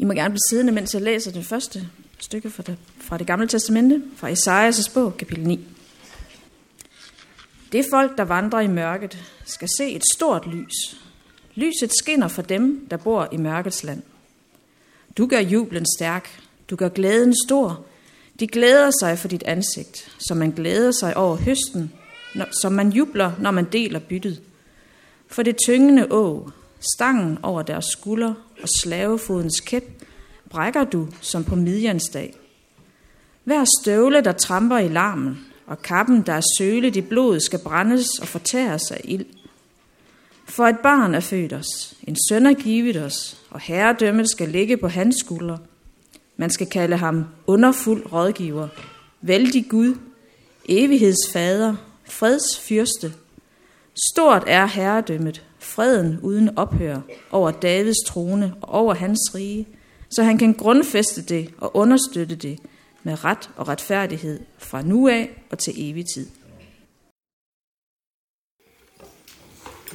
I må gerne blive siddende, mens jeg læser det første stykke fra det, fra det gamle testamente, fra Esajas' bog, kapitel 9. Det folk, der vandrer i mørket, skal se et stort lys. Lyset skinner for dem, der bor i mørkets land. Du gør jublen stærk, du gør glæden stor. De glæder sig for dit ansigt, som man glæder sig over høsten, som man jubler, når man deler byttet. For det tyngende å, stangen over deres skulder og slavefodens kæp, brækker du som på midjansdag. Hver støvle, der tramper i larmen, og kappen, der er sølet i blod, skal brændes og fortæres af ild. For et barn er født os, en søn er givet os, og herredømmet skal ligge på hans skuldre. Man skal kalde ham underfuld rådgiver, vældig Gud, evighedsfader, fredsfyrste. Stort er herredømmet, freden uden ophør over Davids trone og over hans rige, så han kan grundfæste det og understøtte det med ret og retfærdighed fra nu af og til evig tid.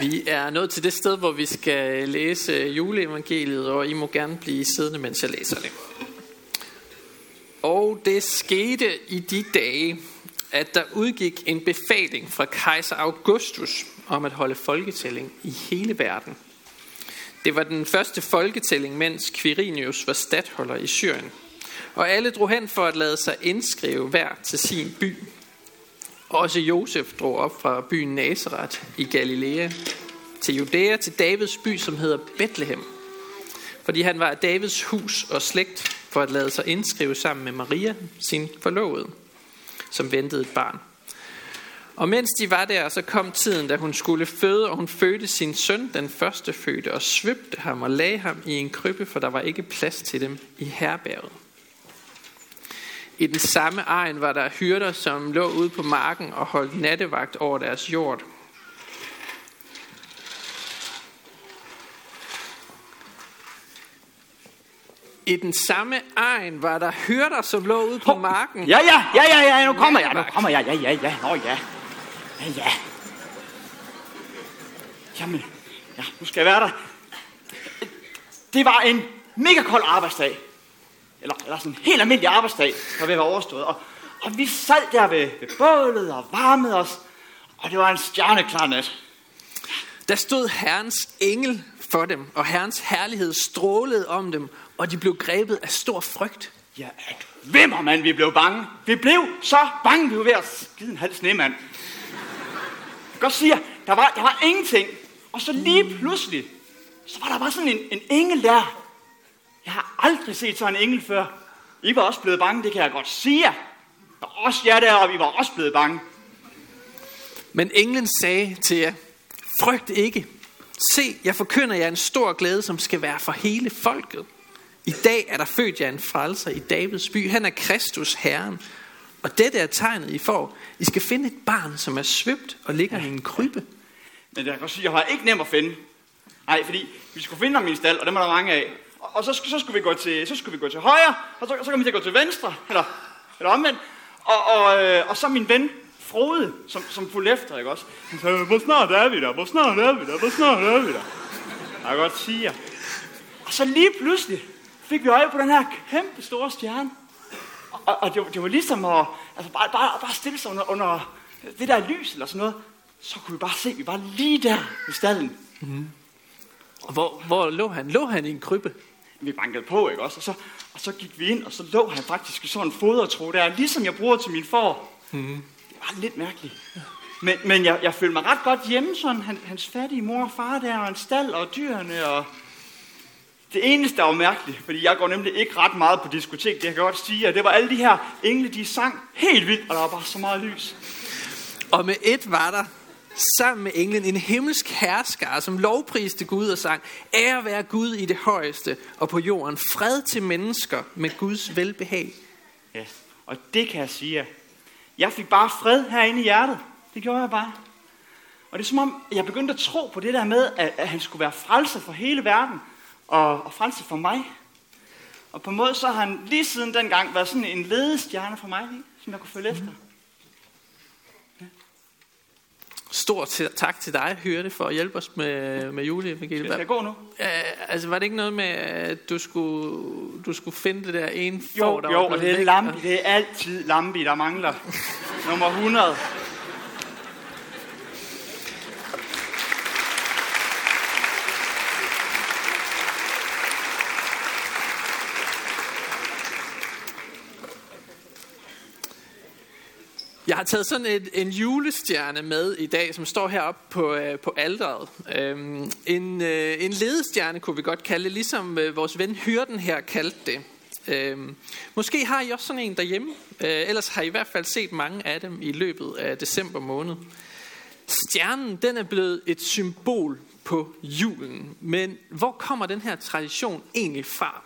Vi er nået til det sted, hvor vi skal læse juleevangeliet, og I må gerne blive siddende, mens jeg læser det. Og det skete i de dage, at der udgik en befaling fra kejser Augustus om at holde folketælling i hele verden. Det var den første folketælling, mens Quirinius var stadholder i Syrien. Og alle drog hen for at lade sig indskrive hver til sin by. Også Josef drog op fra byen Nazareth i Galilea til Judæa, til Davids by, som hedder Bethlehem. Fordi han var af Davids hus og slægt for at lade sig indskrive sammen med Maria, sin forlovede, som ventede et barn. Og mens de var der, så kom tiden, da hun skulle føde, og hun fødte sin søn, den første fødte, og svøbte ham og lagde ham i en krybbe, for der var ikke plads til dem i herberget. I den samme egen var der hyrder, som lå ude på marken og holdt nattevagt over deres jord. I den samme egen var der hyrder, som lå ude på marken. Ja, ja, ja, ja, ja, nu kommer jeg, nu kommer jeg, ja, ja, ja, nå ja. Ja, ja. Jamen, ja, nu skal jeg være der. Det var en mega kold arbejdsdag. Eller, eller sådan en helt almindelig arbejdsdag, der ved var overstået. Og, og vi sad der ved, ved bålet og varmede os. Og det var en stjerneklar nat. Der stod Herrens engel for dem, og Herrens herlighed strålede om dem, og de blev grebet af stor frygt. Ja, at vimmer, mand, vi blev bange. Vi blev så bange, vi var ved at skide en halv snemand. Kan godt sige, der var, der var ingenting. Og så lige pludselig, så var der bare sådan en, en engel der. Jeg har aldrig set sådan en engel før. I var også blevet bange, det kan jeg godt sige. Og også jer der, og vi var også blevet bange. Men englen sagde til jer, frygt ikke. Se, jeg forkynder jer en stor glæde, som skal være for hele folket. I dag er der født jer en frelser i Davids by. Han er Kristus Herren. Og dette er tegnet, I får. I skal finde et barn, som er svøbt og ligger ja. i en krybbe. Men jeg kan sige, jeg har ikke nemt at finde. Nej, fordi vi skulle finde ham i en stald, og dem er der mange af. Og, og så, så, skulle vi gå til, så skulle vi gå til højre, og så, så kan vi til at gå til venstre, eller, eller omvendt. Og, og, øh, og så min ven, Frode, som, som fulgte efter, ikke også? Han sagde, hvor snart er vi der? Hvor snart er vi der? Hvor snart er vi der? Jeg kan godt sige jer. Og så lige pludselig fik vi øje på den her kæmpe store stjerne. Og, og det, var, det var ligesom at altså bare, bare, bare stille sig under, under det der lys eller sådan noget. Så kunne vi bare se, vi var lige der i stallen. Mm. Hvor, hvor lå han? Lå han i en krybbe? Vi bankede på, ikke også? Og så, og så gik vi ind, og så lå han faktisk i sådan en fodertro der, ligesom jeg bruger til min for. Mm. Det var lidt mærkeligt. Men, men jeg, jeg følte mig ret godt hjemme, sådan han, hans fattige mor og far der, og en stald og dyrene, og det eneste, der var mærkeligt, fordi jeg går nemlig ikke ret meget på diskotek, det kan jeg godt sige, at det var alle de her engle, de sang helt vildt, og der var bare så meget lys. Og med et var der sammen med englen en himmelsk hersker, som lovpriste Gud og sang, ære være Gud i det højeste, og på jorden fred til mennesker med Guds velbehag. Ja, og det kan jeg sige, jeg fik bare fred herinde i hjertet. Det gjorde jeg bare. Og det er som om, jeg begyndte at tro på det der med, at, at han skulle være frelser for hele verden, og, og frelse for mig. Og på en måde så har han lige siden dengang været sådan en ledestjerne for mig, som jeg kunne følge efter. stor til, tak til dig, Hørte, for at hjælpe os med, med juleevangeliet. Skal jeg gå nu? Uh, altså, var det ikke noget med, at du skulle, du skulle finde det der ene Jo, får, der jo, og det er? Lambi. Det er altid Lambi, der mangler. Nummer 100. Jeg har taget sådan et, en julestjerne med i dag, som står heroppe på, øh, på alderet. Øhm, en, øh, en ledestjerne kunne vi godt kalde det, ligesom øh, vores ven Hyrden her kaldte det. Øhm, måske har I også sådan en derhjemme, øh, ellers har I i hvert fald set mange af dem i løbet af december måned. Stjernen den er blevet et symbol på julen, men hvor kommer den her tradition egentlig fra?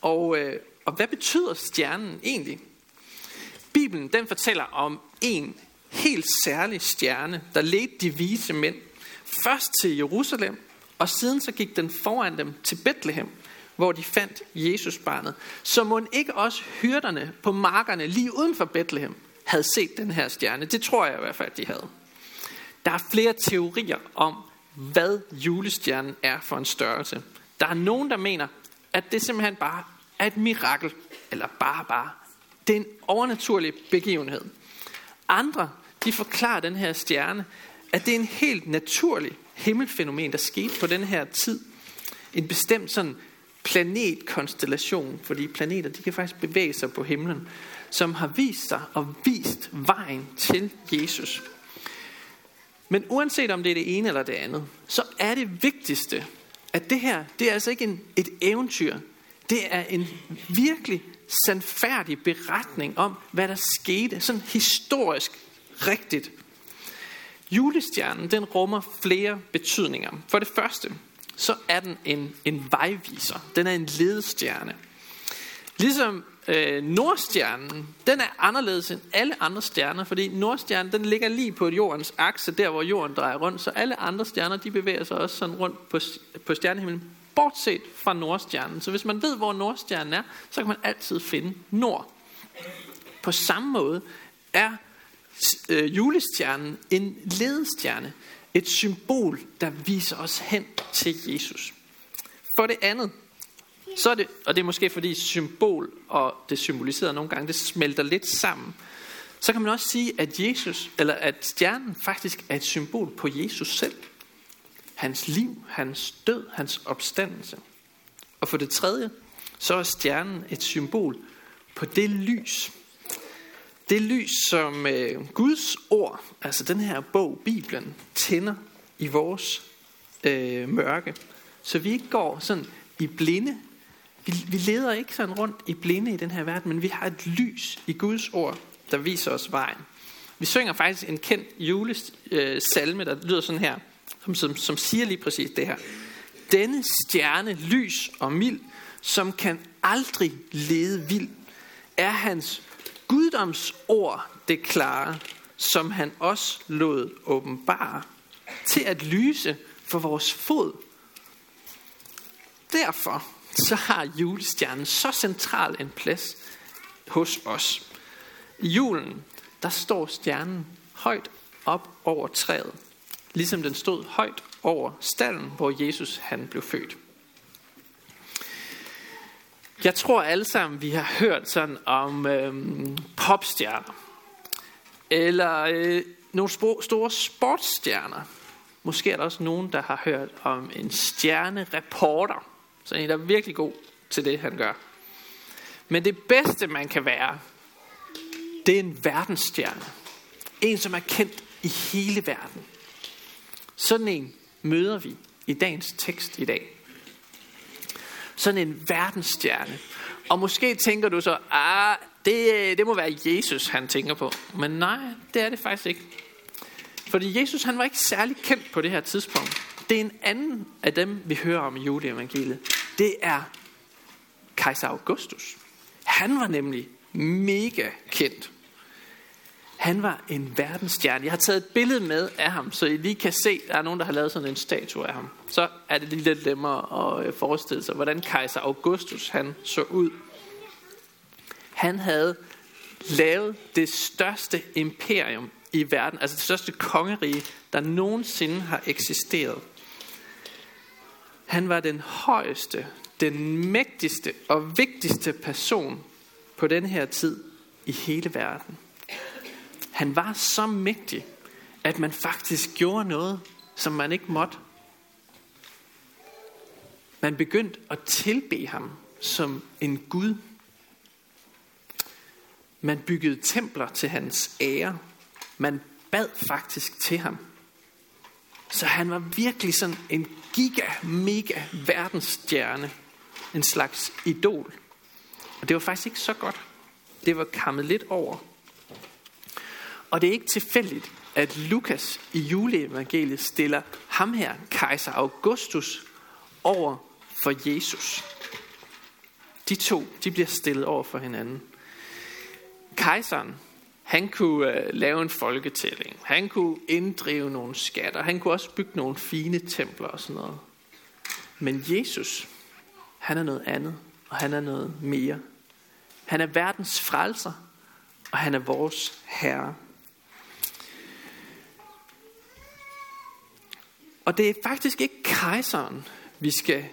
Og, øh, og hvad betyder stjernen egentlig? Bibelen den fortæller om en helt særlig stjerne, der ledte de vise mænd først til Jerusalem, og siden så gik den foran dem til Bethlehem, hvor de fandt Jesus barnet. Så må ikke også hyrderne på markerne lige uden for Bethlehem havde set den her stjerne. Det tror jeg i hvert fald, de havde. Der er flere teorier om, hvad julestjernen er for en størrelse. Der er nogen, der mener, at det simpelthen bare er et mirakel, eller bare bare. Det er en overnaturlig begivenhed. Andre, de forklarer den her stjerne, at det er en helt naturlig himmelfænomen, der skete på den her tid. En bestemt sådan planetkonstellation, fordi planeter, de kan faktisk bevæge sig på himlen, som har vist sig og vist vejen til Jesus. Men uanset om det er det ene eller det andet, så er det vigtigste, at det her, det er altså ikke en, et eventyr. Det er en virkelig sandfærdig beretning om, hvad der skete, sådan historisk rigtigt. Julestjernen, den rummer flere betydninger. For det første, så er den en, en vejviser. Den er en ledestjerne. Ligesom øh, Nordstjernen, den er anderledes end alle andre stjerner, fordi Nordstjernen, den ligger lige på jordens akse, der hvor jorden drejer rundt, så alle andre stjerner, de bevæger sig også sådan rundt på, på stjernehimlen, bortset fra Nordstjernen. Så hvis man ved, hvor Nordstjernen er, så kan man altid finde Nord. På samme måde er øh, julestjernen en ledestjerne, et symbol, der viser os hen til Jesus. For det andet, så er det, og det er måske fordi symbol og det symboliserede nogle gange, det smelter lidt sammen. Så kan man også sige, at Jesus, eller at stjernen faktisk er et symbol på Jesus selv. Hans liv, hans død, hans opstandelse. Og for det tredje, så er stjernen et symbol på det lys. Det lys, som øh, Guds ord, altså den her bog, Bibelen, tænder i vores øh, mørke. Så vi ikke går sådan i blinde vi, vi leder ikke sådan rundt i blinde i den her verden, men vi har et lys i Guds ord, der viser os vejen. Vi synger faktisk en kendt julesalme, der lyder sådan her, som, som, som siger lige præcis det her. Denne stjerne, lys og mild, som kan aldrig lede vild, er hans guddoms ord det klare, som han også lod åbenbare, til at lyse for vores fod. Derfor så har julestjernen så central en plads hos os. I julen, der står stjernen højt op over træet, ligesom den stod højt over stallen, hvor Jesus han blev født. Jeg tror alle sammen, vi har hørt sådan om øhm, popstjerner, eller øh, nogle store sportsstjerner. Måske er der også nogen, der har hørt om en stjernereporter, så en, der er virkelig god til det, han gør. Men det bedste, man kan være, det er en verdensstjerne. En, som er kendt i hele verden. Sådan en møder vi i dagens tekst i dag. Sådan en verdensstjerne. Og måske tænker du så, ah, det, øh, det må være Jesus, han tænker på. Men nej, det er det faktisk ikke. Fordi Jesus, han var ikke særlig kendt på det her tidspunkt. Det er en anden af dem, vi hører om i juleevangeliet. Det er kejser Augustus. Han var nemlig mega kendt. Han var en verdensstjerne. Jeg har taget et billede med af ham, så I lige kan se, der er nogen, der har lavet sådan en statue af ham. Så er det lige lidt nemmere at øh, forestille sig, hvordan kejser Augustus han så ud. Han havde lavet det største imperium i i verden, altså det største kongerige, der nogensinde har eksisteret. Han var den højeste, den mægtigste og vigtigste person på den her tid i hele verden. Han var så mægtig, at man faktisk gjorde noget, som man ikke måtte. Man begyndte at tilbe ham som en Gud. Man byggede templer til hans ære. Man bad faktisk til ham. Så han var virkelig sådan en giga, mega verdensstjerne. En slags idol. Og det var faktisk ikke så godt. Det var kammet lidt over. Og det er ikke tilfældigt, at Lukas i juleevangeliet stiller ham her, kejser Augustus, over for Jesus. De to, de bliver stillet over for hinanden. Kejseren, han kunne uh, lave en folketælling. Han kunne inddrive nogle skatter. Han kunne også bygge nogle fine templer og sådan noget. Men Jesus, han er noget andet, og han er noget mere. Han er verdens frelser, og han er vores herre. Og det er faktisk ikke kejseren, vi skal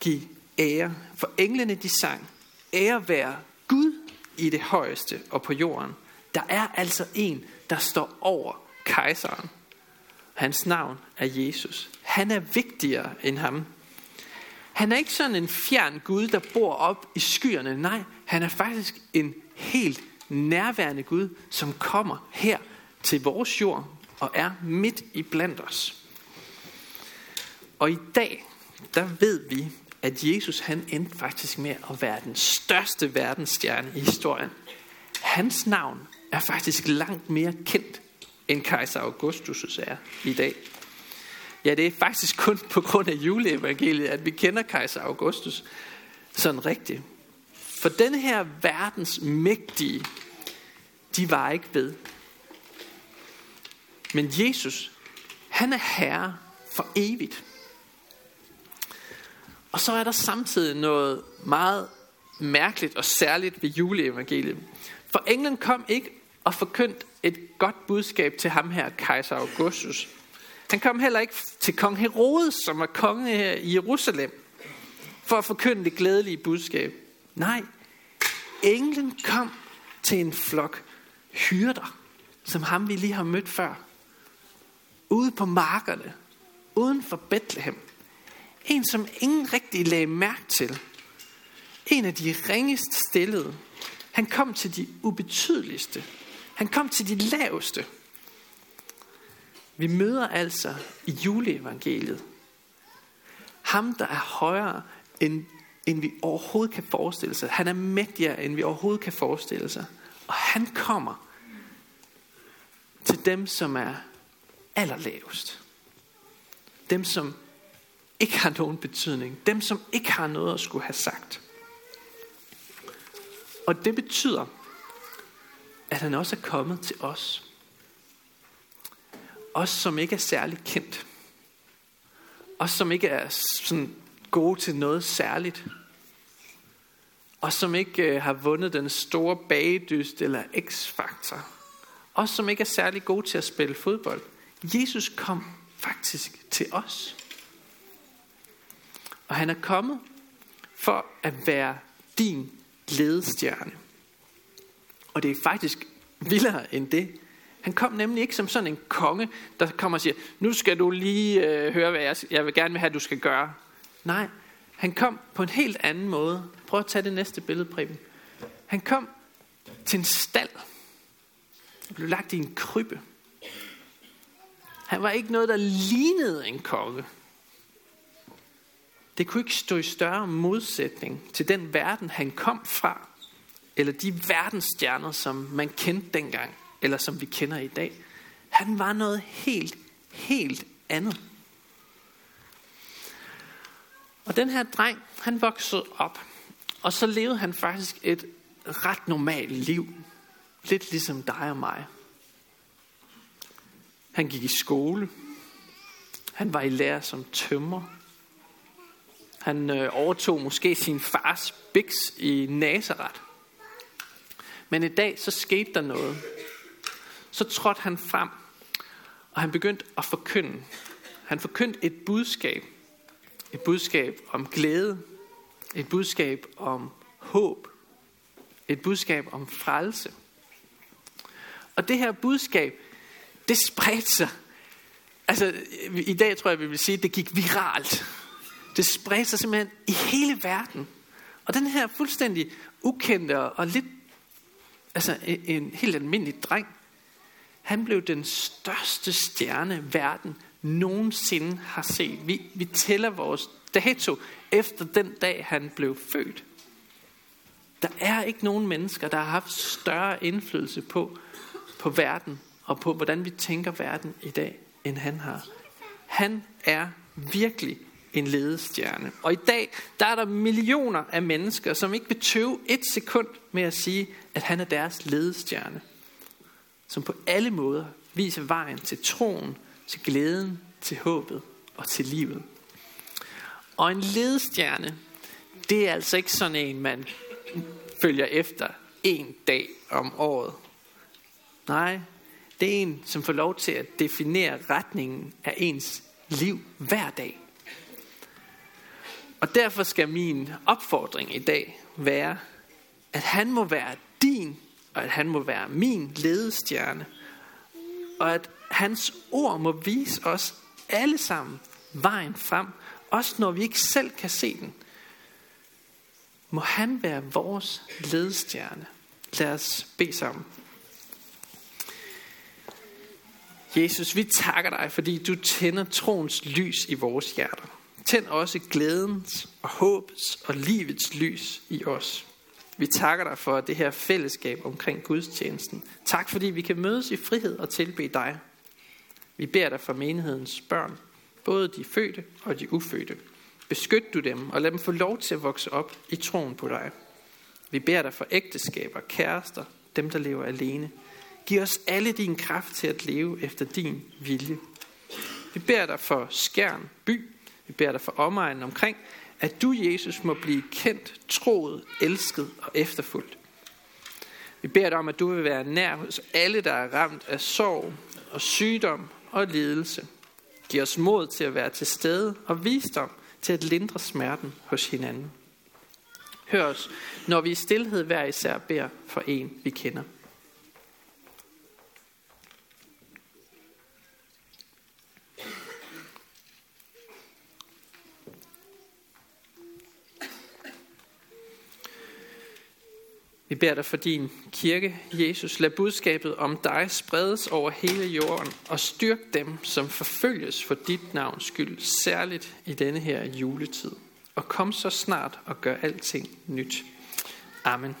give ære. For englene de sang, ære være Gud i det højeste og på jorden. Der er altså en, der står over kejseren. Hans navn er Jesus. Han er vigtigere end ham. Han er ikke sådan en fjern Gud, der bor op i skyerne. Nej, han er faktisk en helt nærværende Gud, som kommer her til vores jord og er midt i blandt os. Og i dag, der ved vi, at Jesus han endte faktisk med at være den største verdensstjerne i historien. Hans navn er faktisk langt mere kendt, end kejser Augustus er i dag. Ja, det er faktisk kun på grund af juleevangeliet, at vi kender kejser Augustus sådan rigtigt. For denne her verdens mægtige, de var ikke ved. Men Jesus, han er herre for evigt. Og så er der samtidig noget meget mærkeligt og særligt ved juleevangeliet. For englen kom ikke og forkyndt et godt budskab til ham her, kejser Augustus. Han kom heller ikke til kong Herodes, som var konge her i Jerusalem, for at forkynde det glædelige budskab. Nej, englen kom til en flok hyrder, som ham vi lige har mødt før. Ude på markerne, uden for Bethlehem. En, som ingen rigtig lagde mærke til. En af de ringest stillede. Han kom til de ubetydeligste. Han kom til de laveste. Vi møder altså i juleevangeliet ham, der er højere, end, end vi overhovedet kan forestille sig. Han er mægtigere, end vi overhovedet kan forestille sig. Og han kommer til dem, som er allerlavest. Dem, som ikke har nogen betydning. Dem, som ikke har noget at skulle have sagt. Og det betyder, at han også er kommet til os. Os, som ikke er særlig kendt. Os, som ikke er sådan gode til noget særligt. Os, som ikke øh, har vundet den store bagedyst eller x-faktor. Os, som ikke er særlig gode til at spille fodbold. Jesus kom faktisk til os. Og han er kommet for at være din ledestjerne. Og det er faktisk vildere end det. Han kom nemlig ikke som sådan en konge, der kommer og siger, nu skal du lige øh, høre, hvad jeg, jeg vil gerne vil have, du skal gøre. Nej, han kom på en helt anden måde. Prøv at tage det næste billede, Preben. Han kom til en stald. Han blev lagt i en krybbe. Han var ikke noget, der lignede en konge. Det kunne ikke stå i større modsætning til den verden, han kom fra, eller de verdensstjerner, som man kendte dengang, eller som vi kender i dag. Han var noget helt, helt andet. Og den her dreng, han voksede op, og så levede han faktisk et ret normalt liv. Lidt ligesom dig og mig. Han gik i skole. Han var i lære som tømmer. Han øh, overtog måske sin fars biks i Nazareth. Men i dag så skete der noget. så trådte han frem, og han begyndte at forkynde. Han forkyndte et budskab. Et budskab om glæde. Et budskab om håb. Et budskab om frelse. Og det her budskab, det spredte sig. Altså, i dag tror jeg, vi vil sige, at det gik viralt. Det spredte sig simpelthen i hele verden. Og den her fuldstændig ukendte og lidt, altså en, en helt almindelig dreng, han blev den største stjerne, verden nogensinde har set. Vi, vi tæller vores dato efter den dag, han blev født. Der er ikke nogen mennesker, der har haft større indflydelse på, på verden og på, hvordan vi tænker verden i dag, end han har. Han er virkelig en ledestjerne. Og i dag, der er der millioner af mennesker, som ikke vil tøve et sekund med at sige, at han er deres ledestjerne. Som på alle måder viser vejen til troen, til glæden, til håbet og til livet. Og en ledestjerne, det er altså ikke sådan en, man følger efter en dag om året. Nej, det er en, som får lov til at definere retningen af ens liv hver dag. Og derfor skal min opfordring i dag være, at han må være din, og at han må være min ledestjerne. Og at hans ord må vise os alle sammen vejen frem, også når vi ikke selv kan se den. Må han være vores ledestjerne. Lad os bede sammen. Jesus, vi takker dig, fordi du tænder troens lys i vores hjerter. Tænd også glædens og håbets og livets lys i os. Vi takker dig for det her fællesskab omkring gudstjenesten. Tak fordi vi kan mødes i frihed og tilbe dig. Vi beder dig for menighedens børn, både de fødte og de ufødte. Beskyt du dem og lad dem få lov til at vokse op i troen på dig. Vi beder dig for ægteskaber, kærester, dem der lever alene. Giv os alle din kraft til at leve efter din vilje. Vi beder dig for Skærn by, vi beder dig for omegnen omkring, at du, Jesus, må blive kendt, troet, elsket og efterfulgt. Vi beder dig om, at du vil være nær hos alle, der er ramt af sorg og sygdom og lidelse. Giv os mod til at være til stede og visdom til at lindre smerten hos hinanden. Hør os, når vi i stillhed hver især beder for en, vi kender. Beder dig for din kirke, Jesus. Lad budskabet om dig spredes over hele jorden og styrk dem, som forfølges for dit navns skyld, særligt i denne her juletid. Og kom så snart og gør alting nyt. Amen.